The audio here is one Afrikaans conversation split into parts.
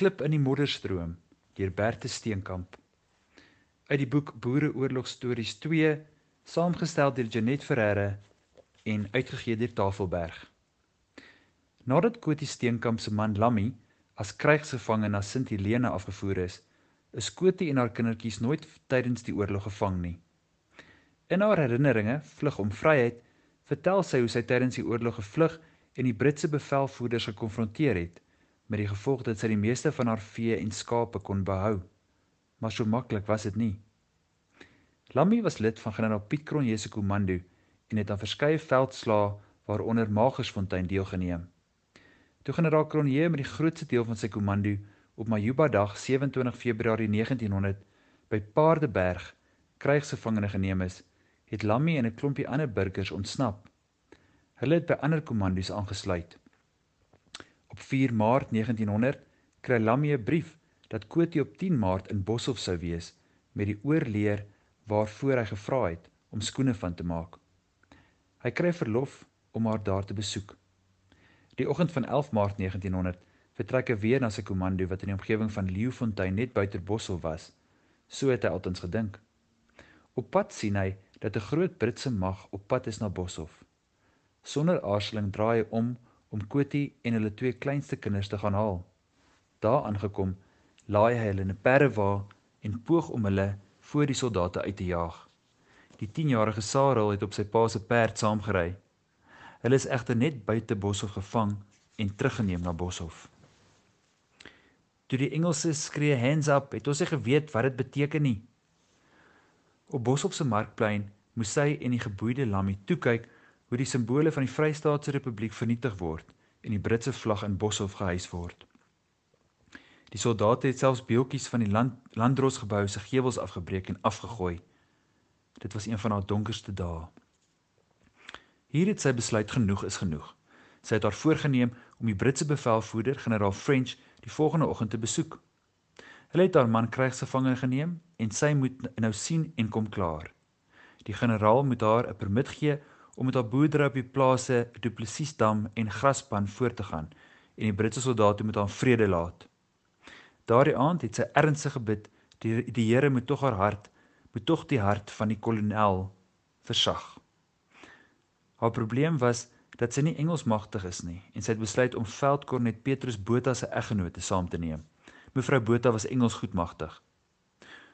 klip in die modderstroom deur Berthe Steenkamp. Uit die boek Boereoorlogstories 2, saamgestel deur Janet Ferreira en uitgegee deur Tafelberg. Nadat Kotie Steenkamp se man Lammy as krygsgevangene na Sint Helena afgevoer is, is Kotie en haar kindertjies nooit tydens die oorlog gevang nie. In haar herinneringe, Vlug om Vryheid, vertel sy hoe sy tydens die oorlog gevlug en die Britse bevelvoerders gekonfronteer het met die gevolg dat sy die meeste van haar vee en skape kon behou. Maar so maklik was dit nie. Lammy was lid van generaal Piet Cronje se komando en het aan verskeie veldslae waaronder Magersfontein deelgeneem. Toe generaal Cronje met die grootste deel van sy komando op Majuba dag 27 Februarie 1900 by Paardeberg krygsgevangene geneem is, het Lammy en 'n klompie ander burgers ontsnap. Hulle het by ander kommandos aangesluit. Op 4 Maart 1900 kry Lammy 'n brief dat Kotie op 10 Maart in Boshoff sou wees met die oorleer waarvoor hy gevra het om skoene van te maak. Hy kry verlof om haar daar te besoek. Die oggend van 11 Maart 1900 vertrek hy weer na sy komando wat in die omgewing van Leeufontein net buite Boshoff was. So het hy altens gedink. Op pad sien hy dat 'n groot Britse mag op pad is na Boshoff. Sonder aarzeling draai hy om om Kotie en hulle twee kleinste kinders te gaan haal. Daar aangekom, laai hy hulle in 'n perdewa en poog om hulle voor die soldate uit te jaag. Die 10-jarige Sarel het op sy pa se perd saamgery. Hulle is egter net buite Boshoff gevang en teruggeneem na Boshoff. Toe die Engelse skree hands up, het ons nie geweet wat dit beteken nie. Op Boshoff se markplein moes hy en die geboeide Lammy toe kyk hoe die simbole van die Vrystaatse Republiek vernietig word en die Britse vlag in Boshoff gehuis word. Die soldate het selfs beeltjies van die land, landdrosgebou se gevels afgebreek en afgegooi. Dit was een van haar donkerste dae. Hier het sy besluit genoeg is genoeg. Sy het haar voorgenem om die Britse bevelvoerder, generaal French, die volgende oggend te besoek. Hulle het haar man krygsgevangene geneem en sy moet nou sien en kom klaar. Die generaal moet haar 'n permit gee om met haar boerdery op die plase Duplessisdam en Graspan voort te gaan en die Britse soldate moet haar vrede laat. Daardie aand het sy ernstig gebid die die Here moet tog haar hart moet tog die hart van die kolonel versag. Haar probleem was dat sy nie Engels magtig is nie en sy het besluit om veldkornet Petrus Botha se eggenote saam te neem. Mevrou Botha was Engels goed magtig.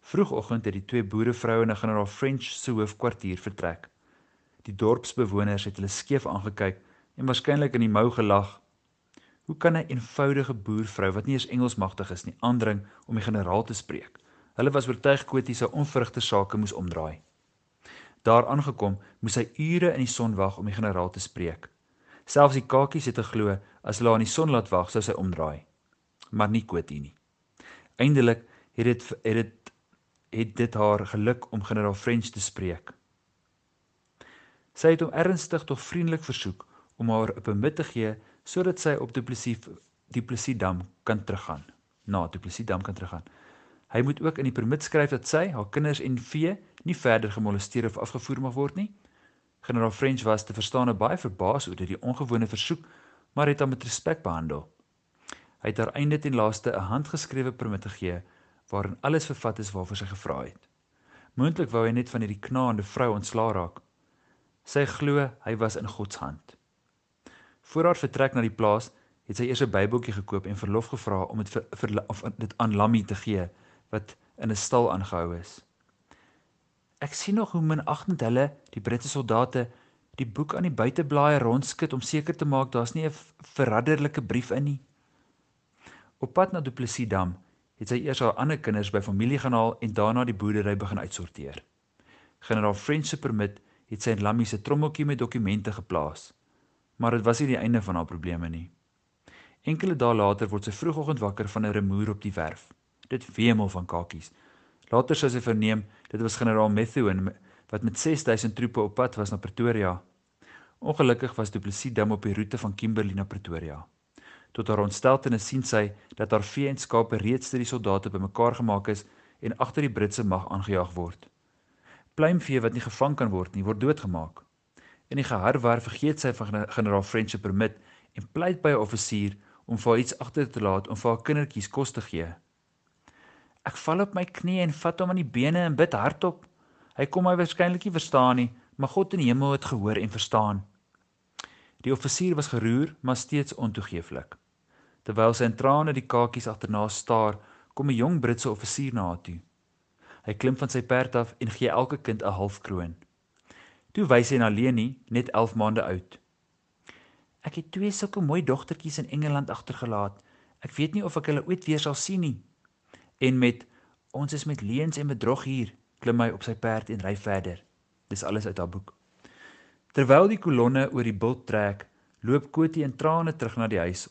Vroegoggend het die twee boerevroue na generaal French se hoofkwartier vertrek. Die dorpsbewoners het hulle skeef aangekyk en waarskynlik in die mou gelag. Hoe kan 'n eenvoudige boervrou wat nie eens Engels magtig is nie, aandring om die generaal te spreek? Hulle was oortuig Kotie se onvrugte sake moes omdraai. Daar aangekom, moes hy ure in die son wag om die generaal te spreek. Selfs die kakies het geglo as hulle aan die son laat wag, sou sy omdraai. Maar nie Kotie nie. Eindelik het dit het dit het dit haar geluk om generaal French te spreek. Sy het hom ernstig tog vriendelik versoek om haar 'n permit te gee sodat sy op Duplessis Duplessis Dam kan teruggaan. Na Duplessis Dam kan teruggaan. Hy moet ook in die permit skryf dat sy, haar kinders en vee nie verder gemolesteer of afgevoer mag word nie. Generaal French was te verstaan baie verbaas oor hierdie ongewone versoek, maar het hom met respek behandel. Hy het haar einde ten laaste 'n handgeskrewe permit gegee waarin alles vervat is waarvoor sy gevra het. Moontlik wou hy net van hierdie knaande vrou ontslaa raak. Sy glo hy was in God se hand. Voor haar vertrek na die plaas, het sy eers 'n Bybeltjie gekoop en verlof gevra om dit vir, vir of dit aan Lammy te gee wat in 'n stal aangehou is. Ek sien nog hoe minagtend hulle, die Britse soldate, die boek aan die buiteblaaie rondskud om seker te maak daar's nie 'n verradderlike brief in nie. Op pad na Duplessis Dam het sy eers haar ander kinders by familie gaan haal en daarna die boerdery begin uitsorteer. Generaal French se permit het sy in Lammy se trommeltjie met dokumente geplaas. Maar dit was nie die einde van haar probleme nie. Enkele dae later word sy vroegoggend wakker van 'n rumoer op die werf. Dit wemel van kakies. Later sou sy verneem dit was generaal Methuen wat met 6000 troepe op pad was na Pretoria. Ongelukkig was Duplessis dam op die roete van Kimberley na Pretoria. Tot haar ontsteltenis sien sy dat haar vee en skape reeds deur die soldate bymekaar gemaak is en agter die Britse mag aangejaag word pluimvee wat nie gevang kan word nie, word doodgemaak. In die geharwar vergeet sy van generaal French se permit en pleit by 'n offisier om vir iets agter te laat om vir haar kindertjies kos te gee. Ek val op my knieë en vat hom aan die bene en bid hardop. Hy kom my waarskynlik nie verstaan nie, maar God in die hemel het gehoor en verstaan. Die offisier was geroer, maar steeds ontoegeeflik. Terwyl sy in trane die kakies agterna staar, kom 'n jong Britse offisier na haar toe. Hy klim van sy perd af en gee elke kind 'n half kroon. Toe wys hy na Leni, net 11 maande oud. Ek het twee sulke mooi dogtertjies in Engeland agtergelaat. Ek weet nie of ek hulle ooit weer sal sien nie. En met ons is met leuns en bedrog hier, klim hy op sy perd en ry verder. Dis alles uit haar boek. Terwyl die kolonne oor die bult trek, loop Kotie in trane terug na die huis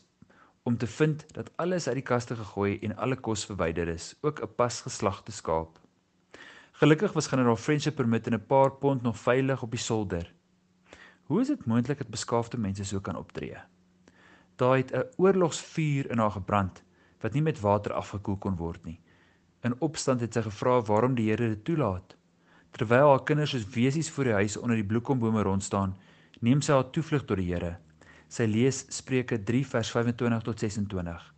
om te vind dat alles uit die kaste gegooi en alle kos verwyder is, ook 'n pas geslagte skaap. Gelukkig was generaal French se permit en 'n paar pond nog veilig op die solder. Hoe is dit moontlik dat beskaafde mense so kan optree? Daar het 'n oorlogsvuur in haar gebrand wat nie met water afgekoel kon word nie. In opstand het sy gevra waarom die Here dit toelaat. Terwyl haar kinders soos wesies voor die huis onder die bloekombome rond staan, neem sy haar toevlug tot die Here. Sy lees Spreuke 3 vers 25 tot 26.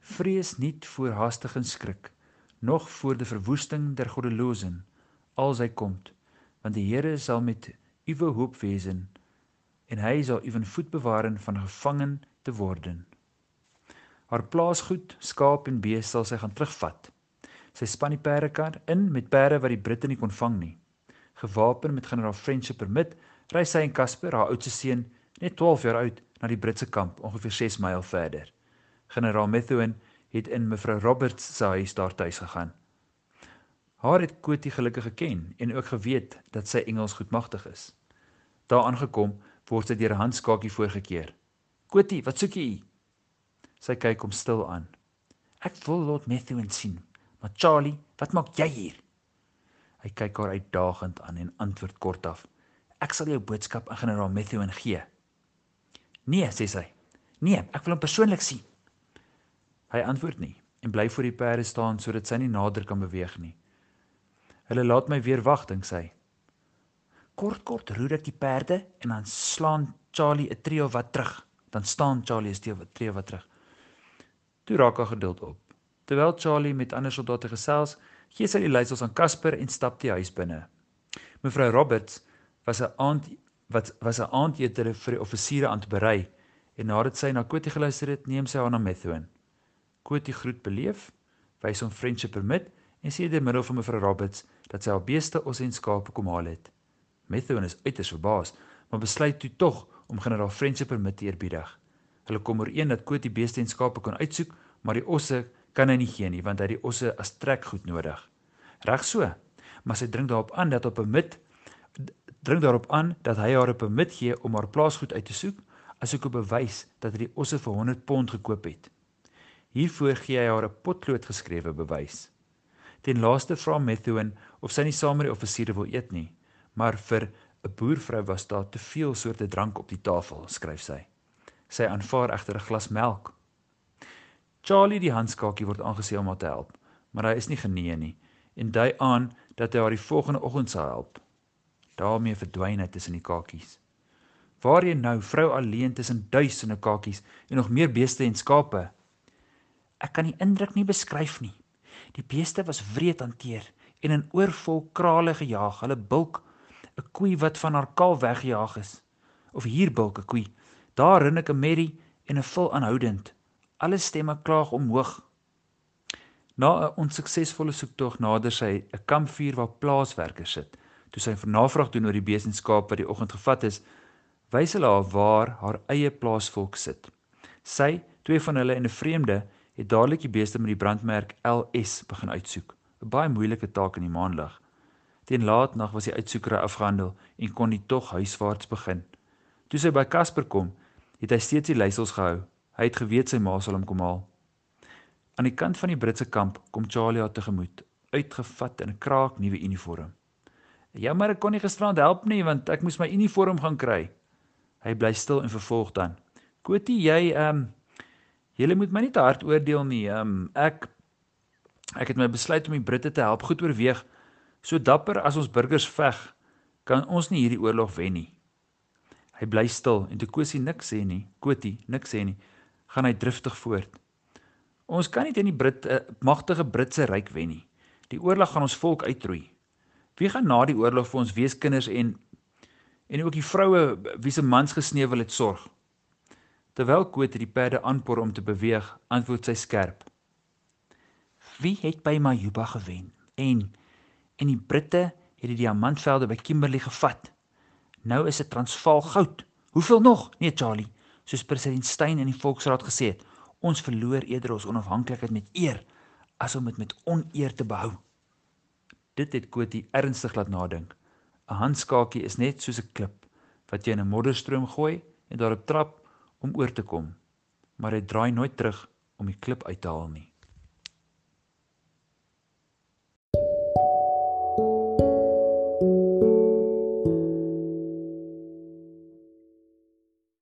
Vrees nie voor haastige skrik, nog voor die verwoesting der goddelozen, als hy kom, want die Here sal met uwe hoop wesen en hy sal uwe voet bewaar van gevangen te worden. Haar plaasgoed, skaap en bees sal sy gaan terugvat. Sy span die perdekar in met perde wat die Britte nie kon vang nie. Gewapen met generaal French se permit, ry sy en Casper, haar oudste seun, net 12 jaar oud, na die Britse kamp ongeveer 6 myl verder. Generaal Methuen het in mevrou Roberts se huis daar tuis gegaan. Haar het Kotie gelukkig geken en ook geweet dat sy Engels goedmagtig is. Daar aangekom, word sy deur 'n handskakie voorgekeer. "Kotie, wat soek jy?" Sy kyk hom stil aan. "Ek wil Lord Methuen sien, maar Charlie, wat maak jy hier?" Hy kyk haar uitdagend aan en antwoord kortaf: "Ek sal jou boodskap aan generaal Methuen gee." "Nee," sê sy. "Nee, ek wil hom persoonlik sien." Hy antwoord nie en bly voor die perde staan sodat sy nie nader kan beweeg nie. Hulle laat my weer wag, dink sy. Kort kort roer ek die perde en dan slaan Charlie 'n tree of wat terug. Dan staan Charlie 'n tree wat terug. Toe raak haar geduld op. Terwyl Charlie met ander soldate gesels, gee sy die leiersels aan Casper en stap die huis binne. Mevrou Roberts was 'n aand wat was 'n aandete vir die offisiere aan te berei en nadat sy na Kotie geluister het, neem sy haar na Methuen. Kotie groet beleef, wys hom vriendskap permit en sê deur middel van mevrou Roberts dat sy haar beeste os en skape kom haal het. Methuen is uiters verbaas, maar besluit toe tog om generaal French se permit te eerbiedig. Hulle kom ooreen dat Koot die beeste en skape kan uitsoek, maar die osse kan hy nie gee nie want hy het die osse as trekgoed nodig. Reg so, maar sy dring daarop aan dat op 'n permit dring daarop aan dat hy haar 'n permit gee om haar plaasgoed uit te soek, asook 'n bewys dat hy die osse vir 100 pond gekoop het. Hiervoor gee hy haar 'n potlood geskrewe bewys. Ten laaste vra Methuen of sy nie saam met die offisiere wil eet nie, maar vir 'n boervrou was daar te veel soorte drank op die tafel, skryf sy. Sy aanvaar egter 'n glas melk. Charlie die handskakie word aangesien om haar te help, maar hy is nie genee nie en dui aan dat hy haar die volgende oggend sal help. daarmee verdwyn hy tussen die kakies. Waarheen nou, vrou alleen tussen duisende kakies en nog meer beeste en skape? Ek kan die indruk nie beskryf nie. Die beeste was wreed hanteer en in oorvol krale gejaag. Hulle bulk 'n koei wat van haar kalf weggejaag is. Of hier bulk 'n koei. Daar rin ek 'n merrie en 'n vul aanhoudend. Alle stemme klaag omhoog. Na 'n onsuksesvolle soektog nader sy 'n kampvuur waar plaaswerkers sit. Toe sy navraag doen oor die besenskap wat die oggend gevat is, wys hulle haar waar haar eie plaasvolk sit. Sy, twee van hulle en 'n vreemde het dadelik die beeste met die brandmerk LS begin uitsoek. 'n Baie moeilike taak in die maanlig. Teen laatnag was die uitsoekery afgehandel en kon die tog huiswaarts begin. Toe sy by Casper kom, het hy steeds die leiersels gehou. Hy het geweet sy ma sal hom kom haal. Aan die kant van die Britse kamp kom Charlie haar tegemoet, uitgevat in 'n kraak nuwe uniform. "Jammer ek kon nie gisterand help nie want ek moes my uniform gaan kry." Hy bly stil en vervolg dan: "Kotie, jy ehm um, Julle moet my nie te hard oordeel nie. Um, ek ek het my besluit om die Britte te help goed oorweeg. So dapper as ons burgers veg, kan ons nie hierdie oorlog wen nie. Hy bly stil en toe Kosie niks sê nie. Kotie niks sê nie. gaan hy driftig voort. Ons kan nie teen die Brit uh, magtige Britse ryk wen nie. Die oorlog gaan ons volk uitroei. Wie gaan na die oorlog vir ons weeskinders en en ook die vroue wie se mans gesneuwel het sorg? Terwyl Koet die perde aanpoor om te beweeg, antwoord sy skerp. Wie het by Majuba gewen? En en die Britte het die diamantvelde by Kimberley gevat. Nou is dit Transvaal goud. Hoeveel nog? Nee, Charlie, soos president Steyn in die Volksraad gesê het, ons verloor eerder ons onafhanklikheid met eer as om dit met oneer te behou. Dit het Kotie ernstig laat nadink. 'n Handskakie is net soos 'n klip wat jy in 'n modderstroom gooi en daarop trap om oor te kom, maar hy draai nooit terug om die klip uit te haal nie.